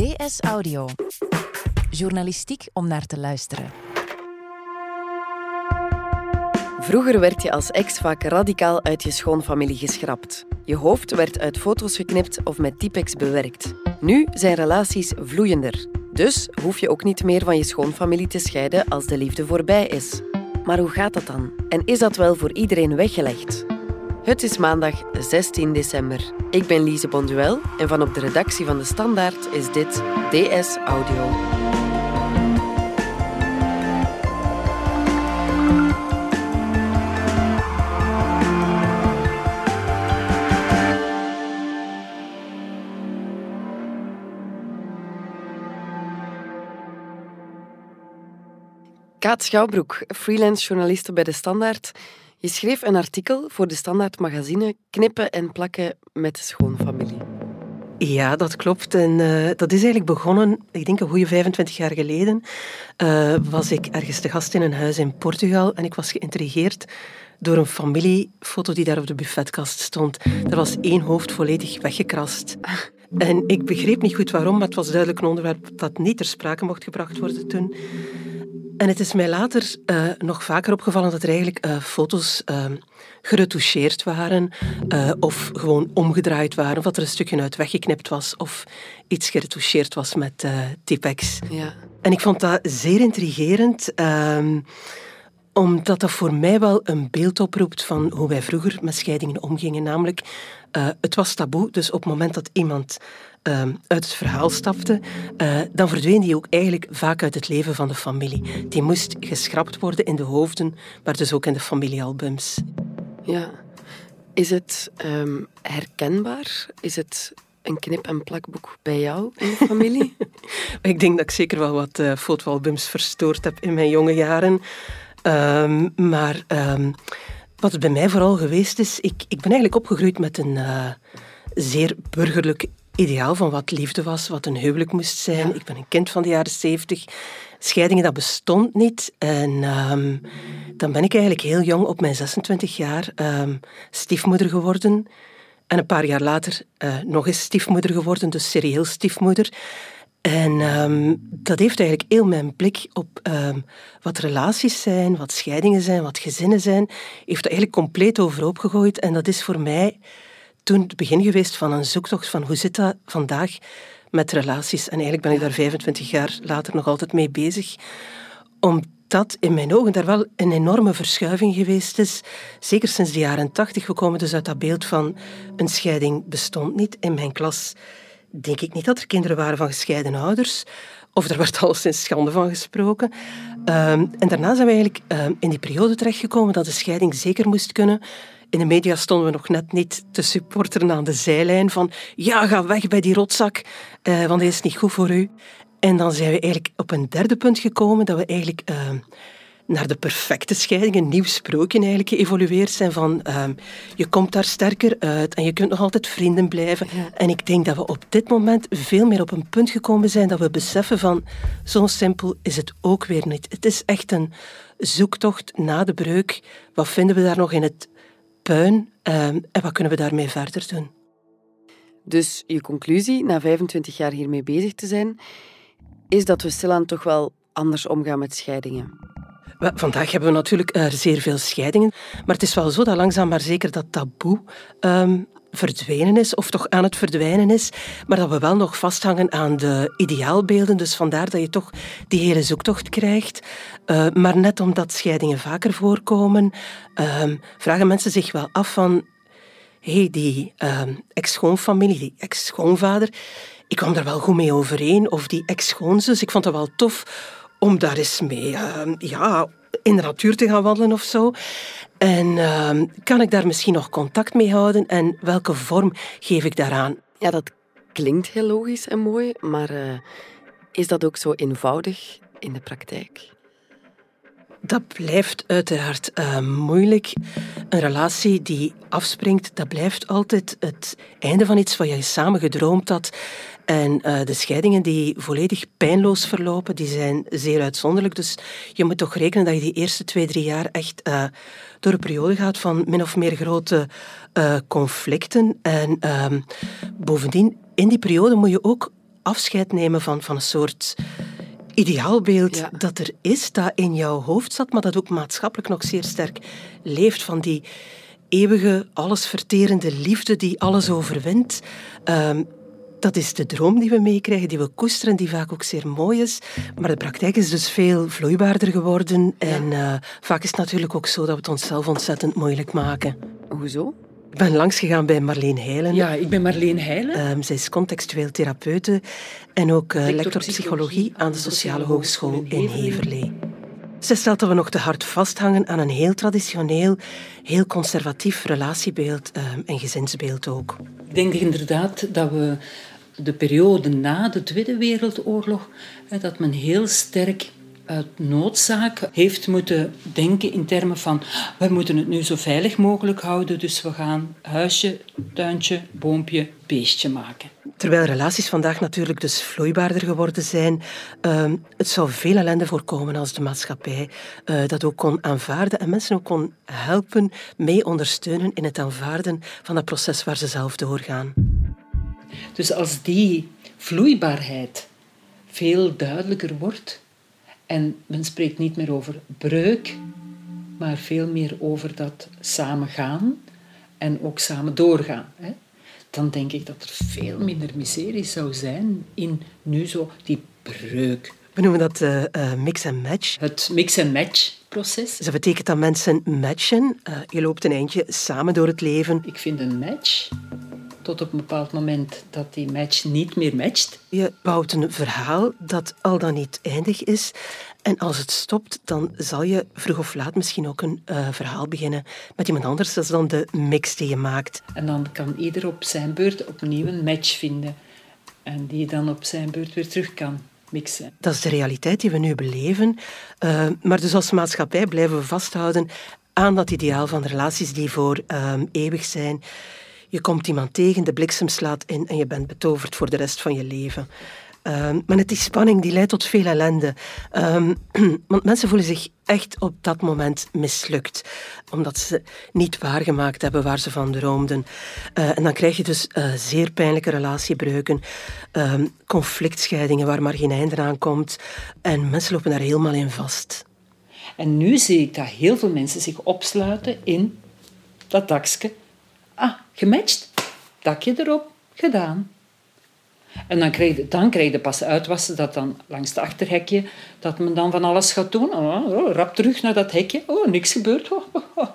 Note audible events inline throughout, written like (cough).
DS Audio. Journalistiek om naar te luisteren. Vroeger werd je als ex vaak radicaal uit je schoonfamilie geschrapt. Je hoofd werd uit foto's geknipt of met Tipex bewerkt. Nu zijn relaties vloeiender. Dus hoef je ook niet meer van je schoonfamilie te scheiden als de liefde voorbij is. Maar hoe gaat dat dan? En is dat wel voor iedereen weggelegd? Het is maandag 16 december. Ik ben Lise Bonduel en van op de redactie van De Standaard is dit DS Audio. Kaat Schouwbroek, freelance journaliste bij De Standaard. Je schreef een artikel voor De Standaard magazine Knippen en plakken met schoonfamilie. Ja, dat klopt. En uh, dat is eigenlijk begonnen, ik denk een goede 25 jaar geleden, uh, was ik ergens te gast in een huis in Portugal en ik was geïntrigeerd door een familiefoto die daar op de buffetkast stond. Er was één hoofd volledig weggekrast. En ik begreep niet goed waarom, maar het was duidelijk een onderwerp dat niet ter sprake mocht gebracht worden toen. En het is mij later uh, nog vaker opgevallen dat er eigenlijk uh, foto's uh, geretoucheerd waren of gewoon omgedraaid waren, of dat er een stukje uit weggeknipt was of iets geretoucheerd was met Tipex. Ja. En ik vond dat zeer intrigerend ehm, omdat dat voor mij wel een beeld oproept van hoe wij vroeger met scheidingen omgingen. Namelijk, het was taboe, dus op het moment dat iemand Ehm, uit het verhaal stapte, uh, dan verdween die ook eigenlijk vaak uit het leven van de familie. Die moest geschrapt worden in de hoofden, maar dus ook in de familiealbums. Ja. Is het um, herkenbaar? Is het een knip- en plakboek bij jou in de familie? (laughs) (laughs) ik denk dat ik zeker wel wat uh, fotoalbums verstoord heb in mijn jonge jaren. Um, maar wat het bij mij vooral geweest is, ik, ik ben eigenlijk opgegroeid met een uh, zeer burgerlijk ideaal van wat liefde was, wat een huwelijk moest zijn. Ik ben een kind van de jaren zeventig. Scheidingen, dat bestond niet. En um, dan ben ik eigenlijk heel jong, op mijn 26 jaar, um, stiefmoeder geworden. En een paar jaar later uh, nog eens stiefmoeder geworden, dus serieel stiefmoeder. En um, dat heeft eigenlijk heel mijn blik op um, wat relaties zijn, wat scheidingen zijn, wat gezinnen zijn, heeft dat eigenlijk compleet overhoop gegooid. En dat is voor mij toen het begin geweest van een zoektocht van hoe zit dat vandaag met relaties. En eigenlijk ben ik daar 25 jaar later nog altijd mee bezig. Omdat in mijn ogen daar wel een enorme verschuiving geweest is. Zeker sinds de jaren 80. We komen dus uit dat beeld van een scheiding bestond niet. In mijn klas denk ik niet dat er kinderen waren van gescheiden ouders. Of er werd (laughs) sinds schande van gesproken. Um, en daarna zijn we eigenlijk um, in die periode terechtgekomen dat de scheiding zeker moest kunnen in de media stonden we nog net niet te supporteren aan de zijlijn van ja, ga weg bij die rotzak, uh, want die is niet goed voor u. En dan zijn we eigenlijk op een derde punt gekomen dat we eigenlijk uh, naar de perfecte scheiding, een nieuw sprookje eigenlijk geëvolueerd zijn van uh, je komt daar sterker uit en je kunt nog altijd vrienden blijven. En ik denk dat we op dit moment veel meer op een punt gekomen zijn dat we beseffen van zo simpel is het ook weer niet. Het is echt een zoektocht na de breuk. Wat vinden we daar nog in het puin ehm, en wat kunnen we daarmee verder doen? Dus je conclusie, na 25 jaar hiermee bezig te zijn, is dat we stilaan toch wel anders omgaan met scheidingen. Vandaag hebben we natuurlijk uh, zeer veel scheidingen, maar het is wel zo dat langzaam maar zeker dat taboe um, verdwenen is, of toch aan het verdwijnen is, maar dat we wel nog vasthangen aan de ideaalbeelden. Dus vandaar dat je toch die hele zoektocht krijgt. Uh, maar net omdat scheidingen vaker voorkomen, uh, vragen mensen zich wel af van hey, die uh, ex-schoonfamilie, die ex-schoonvader, ik kwam daar wel goed mee overeen. Of die ex-schoonzus, ik vond dat wel tof om daar eens mee ehm, ja, in de natuur te gaan wandelen of zo. En uh, kan ik daar misschien nog contact mee houden en welke vorm geef ik daaraan? Ja, dat klinkt heel logisch en mooi, maar uh, is dat ook zo eenvoudig in de praktijk? Dat blijft uiteraard uh, moeilijk. Een relatie die afspringt, dat blijft altijd het einde van iets wat je samen gedroomd had. En uh, de scheidingen die volledig pijnloos verlopen, die zijn zeer uitzonderlijk. Dus je moet toch rekenen dat je die eerste twee, drie jaar echt uh, door een periode gaat van min of meer grote uh, conflicten. En bovendien, in die periode moet je ook afscheid nemen van, van een soort ideaalbeeld dat er is, dat in jouw hoofd zat, maar dat ook maatschappelijk nog zeer sterk leeft van die eeuwige, allesverterende liefde die alles overwint. Ehm, dat is de droom die we meekrijgen, die we koesteren, die vaak ook zeer mooi is. Maar de praktijk is dus veel vloeibaarder geworden. En uh, vaak is het natuurlijk ook zo dat we het onszelf ontzettend moeilijk maken. Hoezo? Ik ben langs gegaan bij Marleen Heilen. Ja, ik ben Marleen Heilen. Um, zij is contextueel therapeute en ook uh, lector psychologie aan de Sociale Hogeschool in Heverlee. Ze stelt dat we nog te hard vasthangen aan een heel traditioneel, heel conservatief relatiebeeld um, en gezinsbeeld ook. Ik denk inderdaad dat we de periode na de Tweede Wereldoorlog, dat men heel sterk uit noodzaak heeft moeten denken in termen van we moeten het nu zo veilig mogelijk houden, dus we gaan huisje, tuintje, boompje, beestje maken. Terwijl relaties vandaag natuurlijk dus vloeibaarder geworden zijn, uh, het zou veel ellende voorkomen als de maatschappij uh, dat ook kon aanvaarden en mensen ook kon helpen, mee ondersteunen in het aanvaarden van het proces waar ze zelf doorgaan. Dus als die vloeibaarheid veel duidelijker wordt en men spreekt niet meer over breuk, maar veel meer over dat samen gaan en ook samen doorgaan. Hè? Dan denk ik dat er veel minder miserie zou zijn in nu zo die breuk. We noemen dat uh, uh, mix en match. Het mix en match proces. Dus dat betekent dat mensen matchen. Uh, je loopt een eindje samen door het leven. Ik vind een match tot op een bepaald moment dat die match niet meer matcht. Je bouwt een verhaal dat al dan niet eindig is. En als het stopt, dan zal je vroeg of laat misschien ook een uh, verhaal beginnen met iemand anders. Dat is dan de mix die je maakt. En dan kan ieder op zijn beurt opnieuw een match vinden. En die dan op zijn beurt weer terug kan mixen. Dat is de realiteit die we nu beleven. Uh, maar dus als maatschappij blijven we vasthouden aan dat ideaal van relaties die voor uh, eeuwig zijn. Je komt iemand tegen, de bliksem slaat in en je bent betoverd voor de rest van je leven. Um, maar het die spanning die leidt tot veel ellende. Um, (clears throat) want mensen voelen zich echt op dat moment mislukt. Omdat ze niet waargemaakt hebben waar ze van droomden. Uh, en dan krijg je dus uh, zeer pijnlijke relatiebreuken. Um, conflictscheidingen waar maar geen einde aan komt. En mensen lopen daar helemaal in vast. En nu zie ik dat heel veel mensen zich opsluiten in dat Ah, gematcht. Dakje erop, gedaan. En dan krijg, je, dan krijg je pas uitwassen dat dan langs het achterhekje, dat men dan van alles gaat doen. Oh, oh, rap terug naar dat hekje. Oh, niks gebeurt. Oh, oh, oh.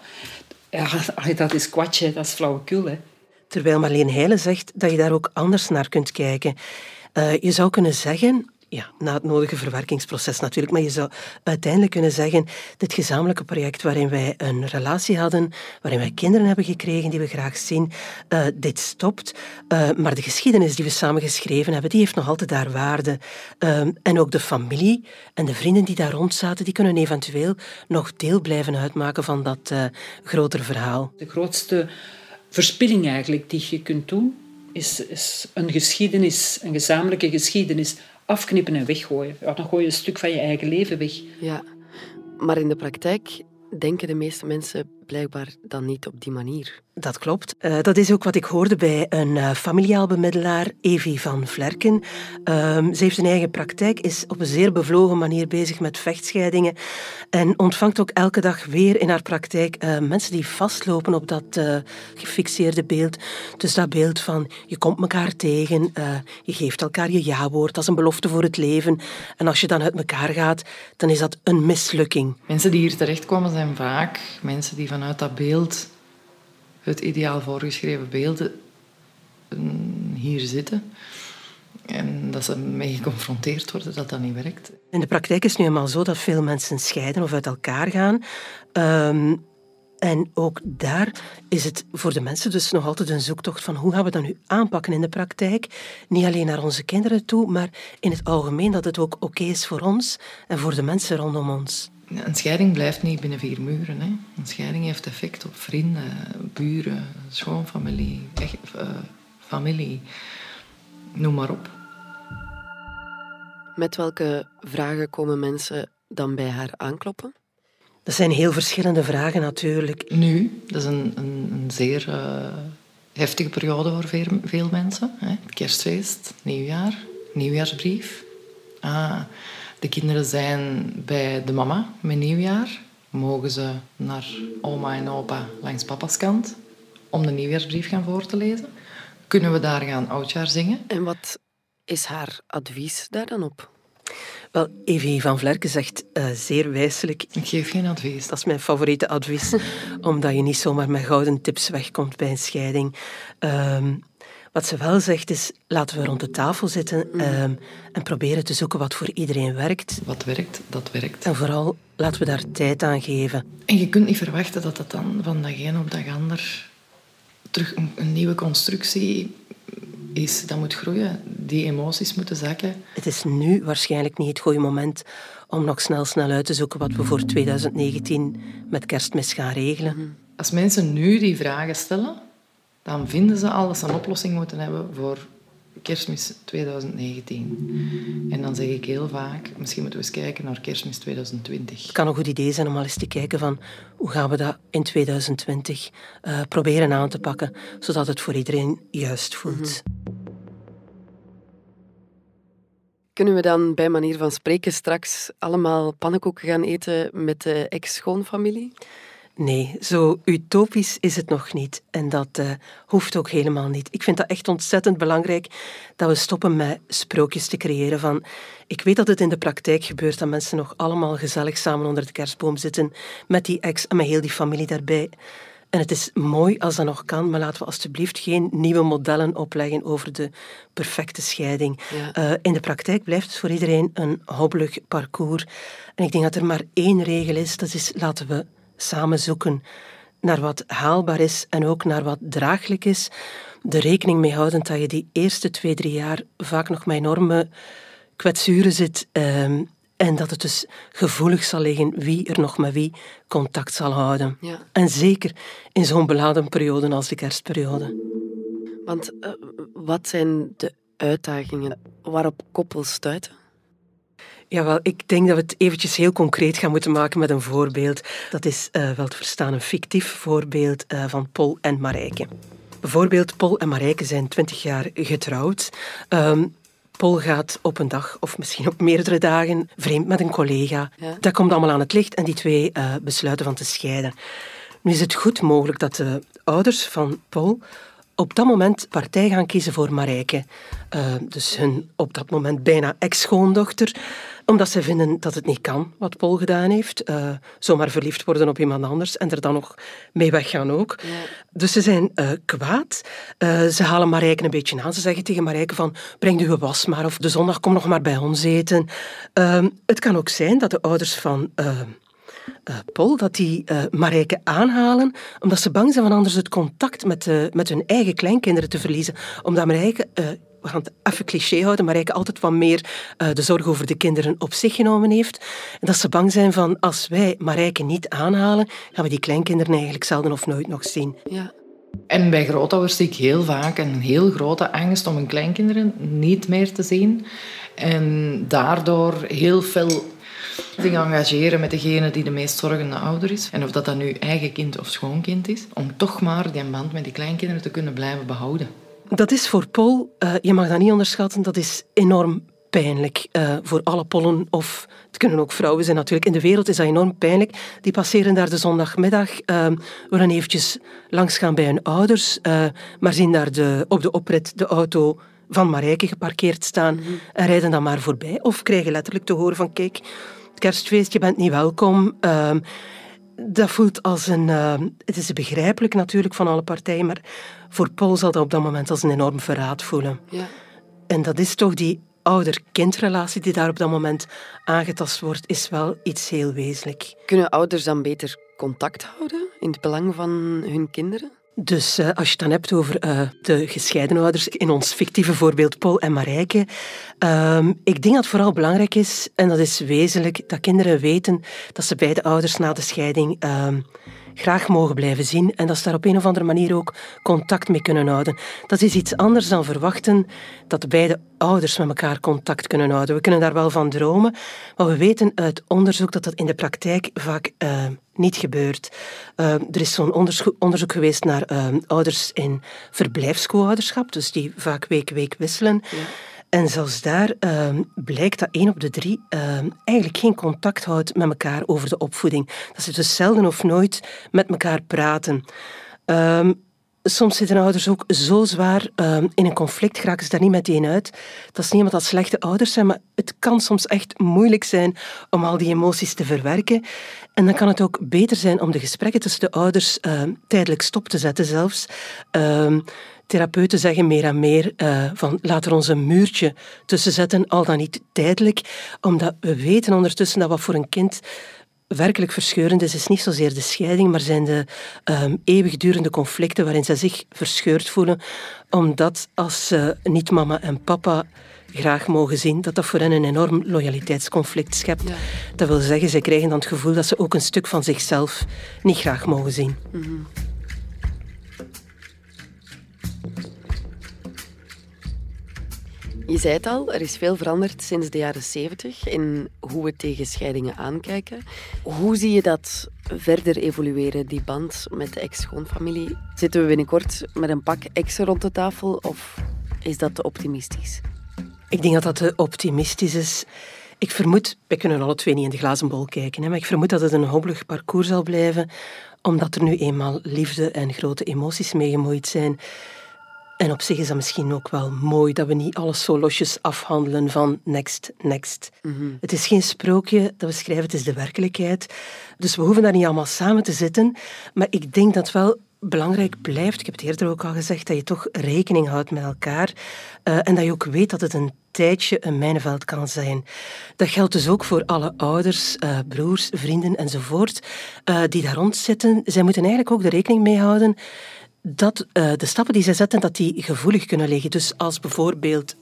Ja, dat is kwatje, dat is flauwekul. Hè. Terwijl Marleen Heijlen zegt dat je daar ook anders naar kunt kijken. Uh, je zou kunnen zeggen, ja, na het nodige verwerkingsproces natuurlijk. Maar je zou uiteindelijk kunnen zeggen, dit gezamenlijke project waarin wij een relatie hadden, waarin wij kinderen hebben gekregen die we graag zien, uh, dit stopt. Uh, maar de geschiedenis die we samen geschreven hebben, die heeft nog altijd daar waarde. Uh, en ook de familie en de vrienden die daar rond zaten, die kunnen eventueel nog deel blijven uitmaken van dat grotere verhaal. De grootste verspilling eigenlijk die je kunt doen, is, is een geschiedenis, een gezamenlijke geschiedenis afknippen en weggooien. Ja, dan gooi je een stuk van je eigen leven weg. Ja, maar in de praktijk denken de meeste mensen blijkbaar dan niet op die manier. Dat klopt. Uh, dat is ook wat ik hoorde bij een uh, familiaal bemiddelaar, Evie van Vlerken. Uh, ze heeft een eigen praktijk, is op een zeer bevlogen manier bezig met vechtscheidingen en ontvangt ook elke dag weer in haar praktijk eh, mensen die vastlopen op dat gefixeerde beeld. Dus dat beeld van je komt elkaar tegen, je geeft elkaar je ja-woord, dat is een belofte voor het leven. En als je dan uit elkaar gaat, dan is dat een mislukking. Mensen die hier terechtkomen zijn vaak mensen die vanuit dat beeld, het ideaal voorgeschreven beelden, hier zitten. En dat ze mee geconfronteerd worden dat dat niet werkt. In de praktijk is het nu eenmaal zo dat veel mensen scheiden of uit elkaar gaan. Um, en ook daar is het voor de mensen dus nog altijd een zoektocht van hoe gaan we dat nu aanpakken in de praktijk. Niet alleen naar onze kinderen toe, maar in het algemeen dat het ook oké is voor ons en voor de mensen rondom ons. Een scheiding blijft niet binnen vier muren. Hè. Een scheiding heeft effect op vrienden, buren, schoonfamilie, echt, uh, familie. Noem maar op. Met welke vragen komen mensen dan bij haar aankloppen? Dat zijn heel verschillende vragen natuurlijk. Nu, dat is een, een, een zeer uh, heftige periode voor veel, veel mensen. Hè. Kerstfeest, nieuwjaar, nieuwjaarsbrief. Ah, de kinderen zijn bij de mama met nieuwjaar. Mogen ze naar oma en opa langs papa's kant om de nieuwjaarsbrief gaan voor te lezen. Kunnen we daar gaan oudjaar zingen. En wat is haar advies daar dan op? Wel, Evie van Vlerken zegt uh, zeer wijselijk... Ik geef geen advies. Dat is mijn favoriete advies, (laughs) omdat je niet zomaar met gouden tips wegkomt bij een scheiding. Um, wat ze wel zegt is, laten we rond de tafel zitten um, en proberen te zoeken wat voor iedereen werkt. Wat werkt, dat werkt. En vooral, laten we daar tijd aan geven. En je kunt niet verwachten dat dat dan van dag een op dag ander terug een, een nieuwe constructie is, dat moet groeien. Die emoties moeten zakken. Het is nu waarschijnlijk niet het goede moment om nog snel, snel uit te zoeken wat we voor 2019 met kerstmis gaan regelen. Als mensen nu die vragen stellen, dan vinden ze al dat ze een oplossing moeten hebben voor kerstmis 2019. En dan zeg ik heel vaak, misschien moeten we eens kijken naar kerstmis 2020. Het kan een goed idee zijn om al eens te kijken van hoe gaan we dat in 2020 uh, eh, proberen aan te pakken, zodat het voor iedereen juist voelt. Mhm. Kunnen we dan bij manier van spreken straks allemaal pannenkoeken gaan eten met de ex-schoonfamilie? Nee, zo utopisch is het nog niet. En dat uh, hoeft ook helemaal niet. Ik vind dat echt ontzettend belangrijk dat we stoppen met sprookjes te creëren van... Ik weet dat het in de praktijk gebeurt dat mensen nog allemaal gezellig samen onder de kerstboom zitten met die ex en met heel die familie daarbij. En het is mooi als dat nog kan, maar laten we alstublieft geen nieuwe modellen opleggen over de perfecte scheiding. Uh, in de praktijk blijft het voor iedereen een hobbelig parcours. En ik denk dat er maar één regel is, dat is laten we samen zoeken naar wat haalbaar is en ook naar wat draaglijk is. De rekening mee houden dat je die eerste twee, drie jaar vaak nog met enorme kwetsuren zit. Uh, en dat het dus gevoelig zal liggen wie er nog met wie contact zal houden. Ja. En zeker in zo'n beladen periode als de kerstperiode. Want uh, wat zijn de uitdagingen waarop koppels stuiten? Jawel, ik denk dat we het eventjes heel concreet gaan moeten maken met een voorbeeld. Dat is uh, wel te verstaan een fictief voorbeeld uh, van Paul en Marijke. Bijvoorbeeld, Paul en Marijke zijn twintig jaar getrouwd. Um, Paul gaat op een dag, of misschien op meerdere dagen, vreemd met een collega. Dat komt allemaal aan het licht en die twee uh, besluiten van te scheiden. Nu is het goed mogelijk dat de ouders van Paul op dat moment partij gaan kiezen voor Marijke. Uh, dus hun op dat moment bijna ex-schoondochter omdat ze vinden dat het niet kan, wat Paul gedaan heeft. Uh, zomaar verliefd worden op iemand anders en er dan nog mee weggaan ook. Dus ze zijn uh, kwaad. Ze halen Marijke een beetje aan. Ze zeggen tegen Marijke van, breng uw was maar of de zondag kom nog maar bij ons eten. Ehm, het kan ook zijn dat de ouders van... Uh, Paul, dat die uh, Marijke aanhalen, omdat ze bang zijn van anders het contact met, uh, met hun eigen kleinkinderen te verliezen. Omdat Marijke we gaan het even cliché houden, eigenlijk altijd wat meer uh, de zorg over de kinderen op zich genomen heeft. En dat ze bang zijn van, als wij Marijke niet aanhalen, gaan we die kleinkinderen eigenlijk zelden of nooit nog zien. Ja. En bij grootouders zie ik heel vaak een heel grote angst om hun kleinkinderen niet meer te zien. En daardoor heel veel zich engageren met degene die de meest zorgende ouder is. En of dat dan nu eigen kind of schoonkind is. Om toch maar die band met die kleinkinderen te kunnen blijven behouden. Dat is voor Paul, uh, je mag dat niet onderschatten, dat is enorm pijnlijk uh, voor alle Pollen. Of het kunnen ook vrouwen zijn natuurlijk. In de wereld is dat enorm pijnlijk. Die passeren daar de zondagmiddag, uh, willen eventjes langs gaan bij hun ouders, uh, maar zien daar de, op de oprit de auto van Marijke geparkeerd staan mhm. en rijden dan maar voorbij. Of krijgen letterlijk te horen van kijk, kerstfeest, je bent niet welkom. Ehm, dat voelt als een... het is begrijpelijk natuurlijk van alle partijen, maar voor Paul zal dat op dat moment als een enorm verraad voelen. Ja. En dat is toch die ouder-kindrelatie die daar op dat moment aangetast wordt, is wel iets heel wezenlijk. Kunnen ouders dan beter contact houden in het belang van hun kinderen? Dus uh, als je het dan hebt over uh, de gescheiden ouders, in ons fictieve voorbeeld Paul en Marijke, um, ik denk dat het vooral belangrijk is, en dat is wezenlijk, dat kinderen weten dat ze beide ouders na de scheiding um, graag mogen blijven zien en dat ze daar op een of andere manier ook contact mee kunnen houden. Dat is iets anders dan verwachten dat beide ouders met elkaar contact kunnen houden. We kunnen daar wel van dromen, maar we weten uit onderzoek dat dat in de praktijk vaak uh, niet gebeurt. Uh, er is zo'n onderzoek, geweest naar uh, ouders in verblijfsco-ouderschap, dus die vaak week week wisselen. Ja. En zelfs daar ehm, blijkt dat één op de drie ehm, eigenlijk geen contact houdt met elkaar over de opvoeding. Dat ze dus zelden of nooit met elkaar praten. Ehm, soms zitten ouders ook zo zwaar in een conflict, geraken ze daar niet meteen uit. Dat is niet omdat dat slechte ouders zijn, maar het kan soms echt moeilijk zijn om al die emoties te verwerken. En dan kan het ook beter zijn om de gesprekken tussen de ouders tijdelijk stop te zetten zelfs. Therapeuten zeggen meer en meer uh, van laten we ons een muurtje tussen zetten, al dan niet tijdelijk, omdat we weten ondertussen dat wat voor een kind werkelijk verscheurend is, is niet zozeer de scheiding, maar zijn de um, eeuwigdurende conflicten waarin zij zich verscheurd voelen, omdat als ze niet mama en papa graag mogen zien, dat dat voor hen een enorm loyaliteitsconflict schept. Dat wil zeggen, zij krijgen dan het gevoel dat ze ook een stuk van zichzelf niet graag mogen zien. Mm Je zei het al, er is veel veranderd sinds de jaren zeventig in hoe we tegen scheidingen aankijken. Hoe zie je dat verder evolueren, die band met de ex-schoonfamilie? Zitten we binnenkort met een pak exen rond de tafel of is dat te optimistisch? Ik denk dat dat te optimistisch is. Ik vermoed, wij kunnen alle twee niet in de glazen bol kijken, hè, maar ik vermoed dat het een hobbelig parcours zal blijven, omdat er nu eenmaal liefde en grote emoties mee gemoeid zijn. En op zich is dat misschien ook wel mooi dat we niet alles zo losjes afhandelen van next, next. Mhm. Het is geen sprookje dat we schrijven, het is de werkelijkheid. Dus we hoeven daar niet allemaal samen te zitten. Maar ik denk dat wel belangrijk blijft, ik heb het eerder ook al gezegd, dat je toch rekening houdt met elkaar uh, en dat je ook weet dat het een tijdje een mijnenveld kan zijn. Dat geldt dus ook voor alle ouders, uh, broers, vrienden enzovoort, uh, die daar rond zitten. Zij moeten eigenlijk ook de rekening mee houden dat uh, de stappen die zij zetten, dat die gevoelig kunnen liggen. Dus als bijvoorbeeld, uh,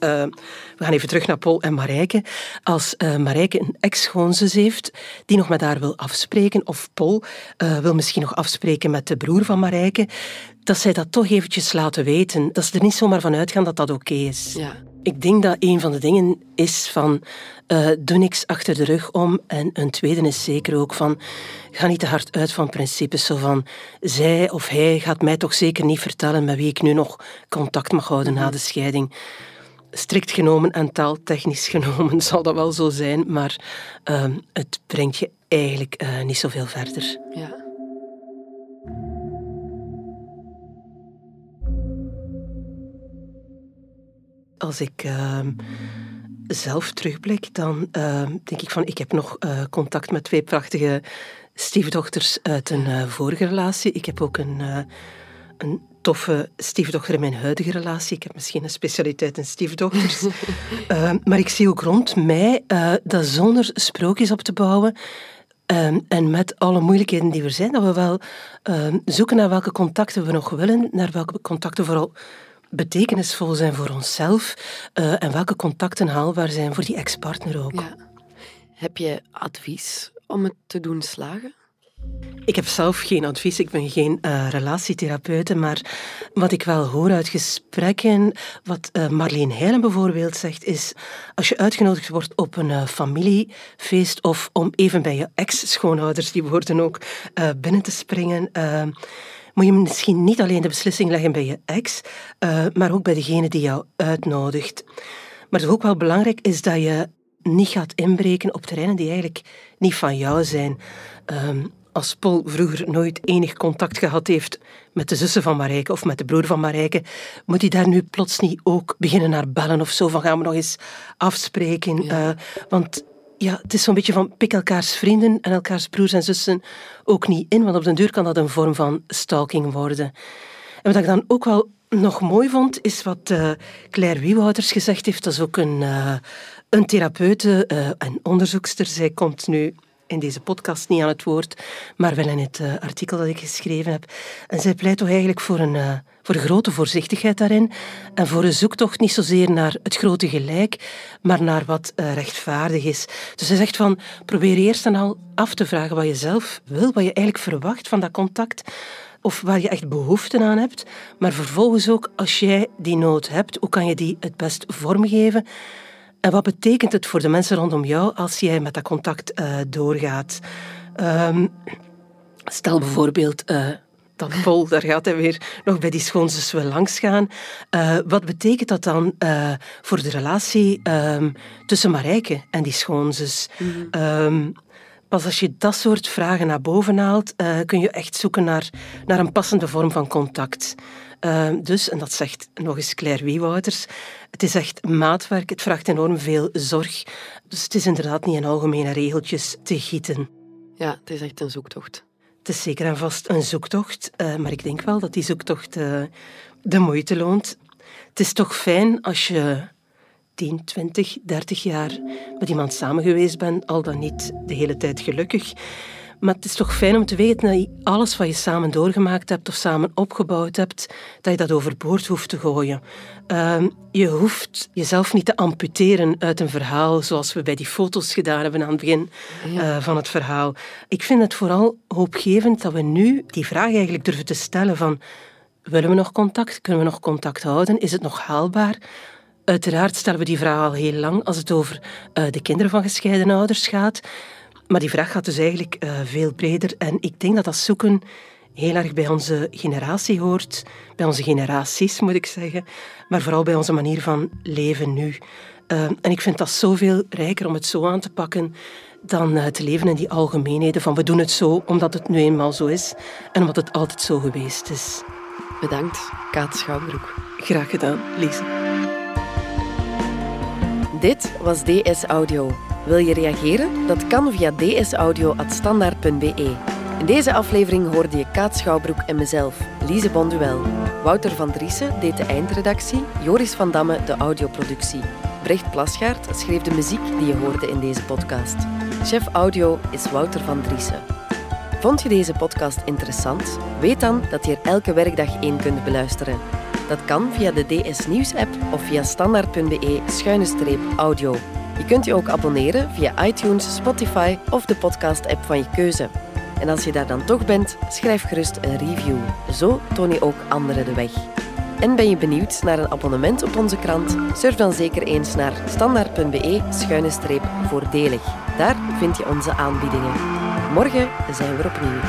we gaan even terug naar Paul en Marijke, als uh, Marijke een ex-schoonzus heeft die nog met haar wil afspreken, of Paul wil misschien nog afspreken met de broer van Marijke, dat zij dat toch eventjes laten weten. Dat ze er niet zomaar van uitgaan dat dat oké is. Ja. Ik denk dat een van de dingen is van uh, doe niks achter de rug om. En een tweede is zeker ook van ga niet te hard uit van principes. Zo van zij of hij gaat mij toch zeker niet vertellen met wie ik nu nog contact mag houden na de scheiding. Strikt genomen en taaltechnisch (laughs) genomen zal dat wel zo zijn, maar uh, het brengt je eigenlijk uh, niet zoveel verder. Ja. Als ik ehm, zelf terugblik, dan ehm, denk ik van ik heb nog uh, contact met twee prachtige stiefdochters uit een uh, vorige relatie. Ik heb ook een, uh, een toffe stiefdochter in mijn huidige relatie. Ik heb misschien een specialiteit in stiefdochters. (laughs) Ehm, maar ik zie ook rond mij dat zonder sprookjes op te bouwen, en met alle moeilijkheden die er zijn, dat we wel zoeken naar welke contacten we nog willen, naar welke contacten vooral betekenisvol zijn voor onszelf uh, en welke contacten haalbaar zijn voor die ex-partner ook. Ja. Heb je advies om het te doen slagen? Ik heb zelf geen advies, ik ben geen uh, relatietherapeute, maar wat ik wel hoor uit gesprekken, wat uh, Marleen Heilen bijvoorbeeld zegt, is als je uitgenodigd wordt op een uh, familiefeest of om even bij je ex-schoonouders, die woorden ook, binnen te springen, moet je misschien niet alleen de beslissing leggen bij je ex, uh, maar ook bij degene die jou uitnodigt. Maar het ook wel belangrijk is dat je niet gaat inbreken op terreinen die eigenlijk niet van jou zijn. Um, als Paul vroeger nooit enig contact gehad heeft met de zussen van Marijke of met de broer van Marijke, moet hij daar nu plots niet ook beginnen naar bellen of zo van gaan we nog eens afspreken. Ja. Uh, want ja, het is zo'n beetje van pik elkaars vrienden en elkaars broers en zussen ook niet in, want op den duur kan dat een vorm van stalking worden. En wat ik dan ook wel nog mooi vond, is wat uh, Claire Wiewouters gezegd heeft. Dat is ook een, uh, een therapeute uh, en onderzoekster. Zij komt nu in deze podcast niet aan het woord, maar wel in het artikel dat ik geschreven heb. En zij pleit toch eigenlijk voor een voor grote voorzichtigheid daarin en voor een zoektocht niet zozeer naar het grote gelijk, maar naar wat uh, rechtvaardig is. Dus hij zegt van, probeer eerst en al af te vragen wat je zelf wil, wat je eigenlijk verwacht van dat contact, of waar je echt behoefte aan hebt, maar vervolgens ook, als jij die nood hebt, hoe kan je die het best vormgeven? En wat betekent het voor de mensen rondom jou als jij met dat contact uh, doorgaat? Um, stel bijvoorbeeld, uh, dan Pol, daar gaat hij weer nog bij die schoonzus wel langs gaan. Uh, wat betekent dat dan uh, voor de relatie um, tussen Marijke en die schoonzus? Mm um, pas als je dat soort vragen naar boven haalt, uh, kun je echt zoeken naar, naar een passende vorm van contact. Dus, en dat zegt nog eens Claire Wiewouters, het is echt maatwerk, het vraagt enorm veel zorg. Dus het is inderdaad niet in algemene regeltjes te gieten. Ja, het is echt een zoektocht. Het is zeker en vast een zoektocht, uh, maar ik denk wel dat die zoektocht uh, de moeite loont. Het is toch fijn als je 10, 20, 30 jaar met iemand samen geweest bent, al dan niet de hele tijd gelukkig. Maar het is toch fijn om te weten dat je alles wat je samen doorgemaakt hebt of samen opgebouwd hebt, dat je dat overboord hoeft te gooien. Uh, je hoeft jezelf niet te amputeren uit een verhaal, zoals we bij die foto's gedaan hebben aan het begin uh, van het verhaal. Ik vind het vooral hoopgevend dat we nu die vraag eigenlijk durven te stellen van willen we nog contact? Kunnen we nog contact houden? Is het nog haalbaar? Uiteraard stellen we die vraag al heel lang als het over uh, de kinderen van gescheiden ouders gaat. Maar die vraag gaat dus eigenlijk uh, veel breder. En ik denk dat dat zoeken heel erg bij onze generatie hoort. Bij onze generaties, moet ik zeggen. Maar vooral bij onze manier van leven nu. Uh, en ik vind dat zoveel rijker om het zo aan te pakken dan uh, te leven in die algemeenheden van we doen het zo omdat het nu eenmaal zo is en omdat het altijd zo geweest is. Bedankt, Kaat Schouwbroek. Graag gedaan, Lise. Dit was DS Audio. Wil je reageren? Dat kan via dsaudio.standaard.be. In deze aflevering hoorde je Kaat Schouwbroek en mezelf, Lise Bonduel. Wouter van Driessen deed de eindredactie, Joris van Damme de audioproductie. Brecht Plasgaard schreef de muziek die je hoorde in deze podcast. Chef audio is Wouter van Driessen. Vond je deze podcast interessant? Weet dan dat je er elke werkdag één kunt beluisteren. Dat kan via de DS Nieuws app of via standaard.be-audio. Je kunt je ook abonneren via iTunes, Spotify of de podcast-app van je keuze. En als je daar dan toch bent, schrijf gerust een review. Zo toon je ook anderen de weg. En ben je benieuwd naar een abonnement op onze krant? Surf dan zeker eens naar standaard.be-voordelig. Daar vind je onze aanbiedingen. Morgen zijn we er opnieuw.